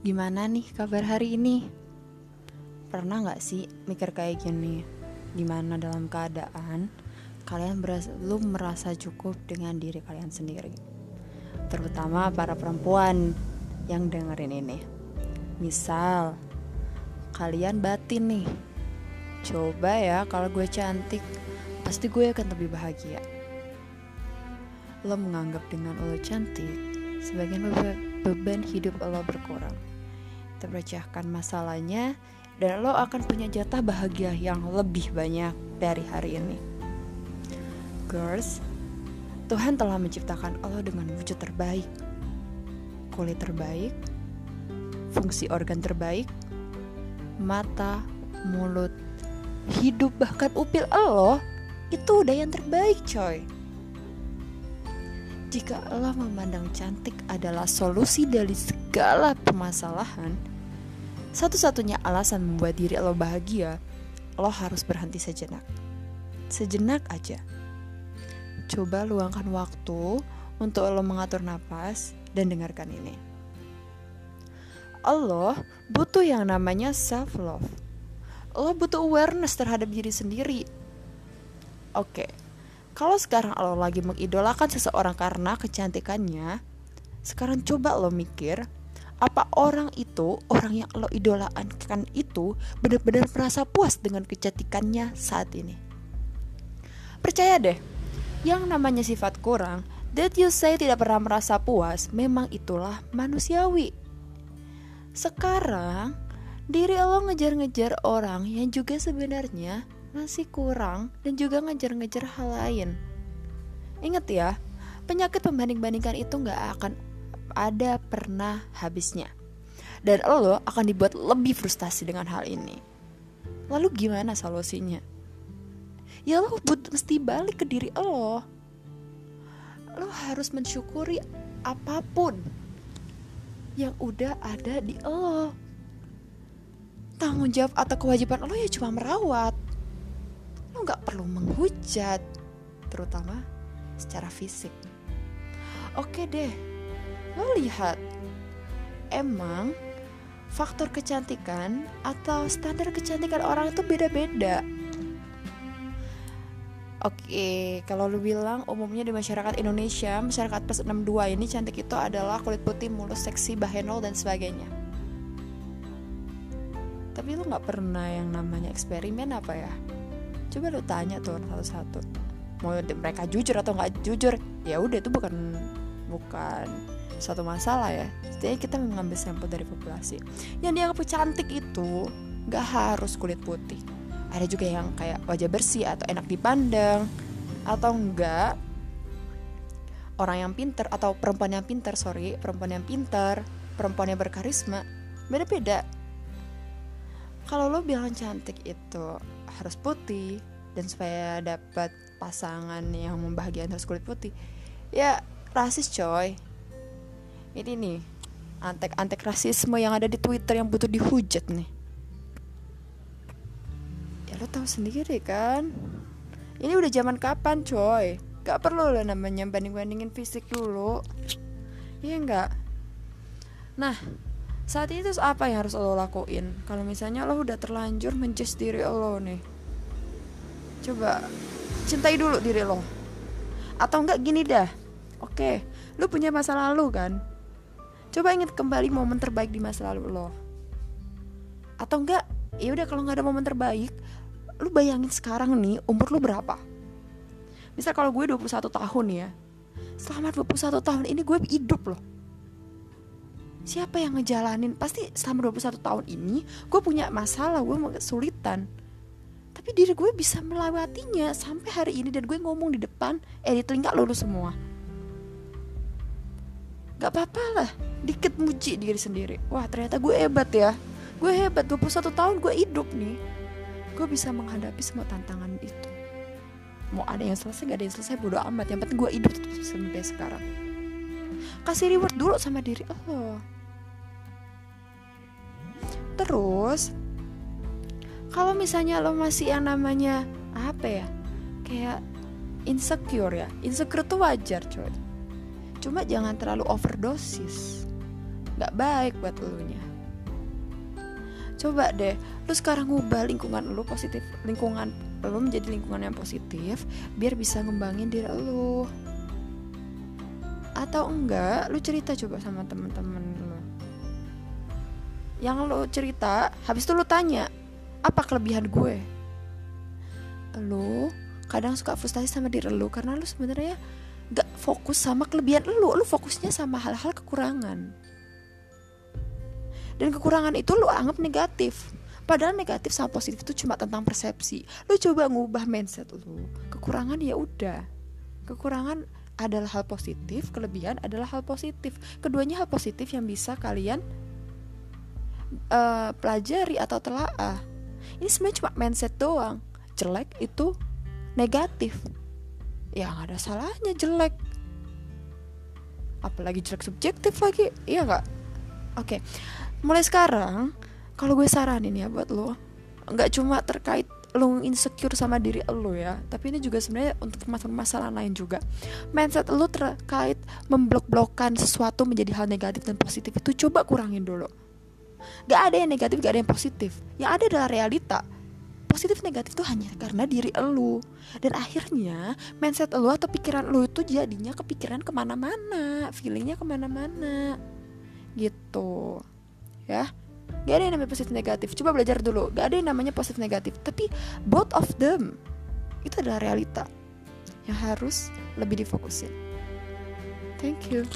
Gimana nih kabar hari ini? Pernah gak sih mikir kayak gini? Gimana dalam keadaan kalian belum merasa cukup dengan diri kalian sendiri? Terutama para perempuan yang dengerin ini. Misal, kalian batin nih. Coba ya kalau gue cantik, pasti gue akan lebih bahagia. Lo menganggap dengan lo cantik, sebagian beban hidup lo berkurang terpecahkan masalahnya dan lo akan punya jatah bahagia yang lebih banyak dari hari ini. Girls, Tuhan telah menciptakan lo dengan wujud terbaik, kulit terbaik, fungsi organ terbaik, mata, mulut, hidup bahkan upil lo itu udah yang terbaik coy. Jika Allah memandang cantik adalah solusi dari segala permasalahan, satu-satunya alasan membuat diri lo bahagia, lo harus berhenti sejenak. Sejenak aja. Coba luangkan waktu untuk lo mengatur nafas dan dengarkan ini. Allah butuh yang namanya self love. Lo butuh awareness terhadap diri sendiri. Oke, kalau sekarang lo lagi mengidolakan seseorang karena kecantikannya, sekarang coba lo mikir apa orang itu orang yang lo idolakan itu benar-benar merasa puas dengan kecantikannya saat ini? Percaya deh yang namanya sifat kurang that you say tidak pernah merasa puas memang itulah manusiawi. Sekarang diri lo ngejar-ngejar orang yang juga sebenarnya masih kurang dan juga ngejar-ngejar hal lain ingat ya penyakit pembanding-bandingkan itu nggak akan ada pernah habisnya. Dan lo akan dibuat lebih frustasi dengan hal ini. Lalu gimana solusinya? Ya lo but mesti balik ke diri lo. Lo harus mensyukuri apa pun yang udah ada di lo. Tanggung jawab atau kewajiban lo ya cuma merawat. Lo menghujat, terutama secara fisik. Oke deh, lo lihat emang faktor kecantikan atau standar kecantikan orang itu beda-beda Oke, kalau lu bilang umumnya di masyarakat Indonesia, masyarakat plus 62 ini cantik itu adalah kulit putih, mulus, seksi, bahenol, dan sebagainya. Tapi lu gak pernah yang namanya eksperimen apa ya? Coba lu tanya tuh satu-satu. Mau mereka jujur atau nggak jujur? Ya udah itu bukan bukan satu masalah ya jadi kita mengambil sampel dari populasi yang dianggap cantik itu gak harus kulit putih ada juga yang kayak wajah bersih atau enak dipandang atau enggak orang yang pinter atau perempuan yang pinter sorry perempuan yang pinter perempuan yang berkarisma beda-beda kalau lo bilang cantik itu harus putih dan supaya dapat pasangan yang membahagiakan harus kulit putih ya rasis coy. Ini nih antek-antek rasisme yang ada di Twitter yang butuh dihujat nih. Ya lo tahu sendiri kan? Ini udah zaman kapan coy? Gak perlu lah namanya banding-bandingin fisik dulu. Iya enggak nah saat ini terus apa yang harus lo lakuin kalau misalnya lo udah terlanjur menjudge diri lo nih coba cintai dulu diri lo atau enggak gini dah oke lo punya masa lalu kan Coba ingat kembali momen terbaik di masa lalu lo. Atau enggak, ya udah kalau nggak ada momen terbaik, lu bayangin sekarang nih umur lu berapa? Misal kalau gue 21 tahun ya. Selama 21 tahun ini gue hidup loh. Siapa yang ngejalanin? Pasti selama 21 tahun ini gue punya masalah, gue kesulitan. Tapi diri gue bisa melewatinya sampai hari ini dan gue ngomong di depan, eh di telinga lu semua. Gak apa-apa lah Dikit muji diri sendiri. Wah ternyata gue hebat ya. Gue hebat 21 tahun gue hidup nih. Gue bisa menghadapi semua tantangan itu. Mau ada yang selesai gak ada yang selesai Bodo amat. Yang penting gue hidup sampai sekarang Kasih reward dulu sama diri oh. Terus Kalau misalnya lo masih yang namanya Apa ya Kayak insecure ya Insecure tuh wajar coy Cuma jangan terlalu overdosis. Gak baik buat elunya. coba deh lu sekarang ngubah lingkungan lu positif lingkungan lu menjadi lingkungan yang positif biar bisa ngembangin diri lu atau enggak lu cerita coba sama temen-temen lu. Yang lu cerita habis itu lu tanya apa kelebihan gue? Lu kadang suka frustasi sama diri lu karena lu sebenarnya gak fokus sama kelebihan lu. Lu fokusnya sama hal-hal kekurangan. Dan kekurangan itu lu anggap negatif. Padahal negatif sama positif itu cuma tentang persepsi. Lu coba ngubah mindset lu kekurangan ya udah. Kekurangan adalah hal positif kelebihan adalah hal positif. Keduanya hal positif yang bisa kalian uh, pelajari atau telaah. Ini sebenarnya cuma mindset doang. Jelek itu negatif. Ya nggak ada salahnya jelek. Apalagi jelek subjektif lagi. Iya nggak? Oke mulai sekarang kalau gue saranin ya buat lo nggak cuma terkait lo insecure sama diri lo ya. Tapi ini juga sebenarnya untuk masalah lain juga. Mindset lo terkait memblok-blokan sesuatu menjadi hal negatif dan positif itu coba kurangin dulu. Gak ada yang negatif gak ada yang positif. Yang ada adalah realita. Positif negatif itu hanya karena diri lo dan akhirnya mindset lo atau pikiran lo itu jadinya kepikiran ke mana-mana. Feelingnya ke mana-mana. Gitu. Ya gak ada yang namanya positif negatif. Coba belajar dulu. Gak ada yang namanya positif negatif. Tapi both of them itu adalah realita yang harus lebih difokusin. Thank you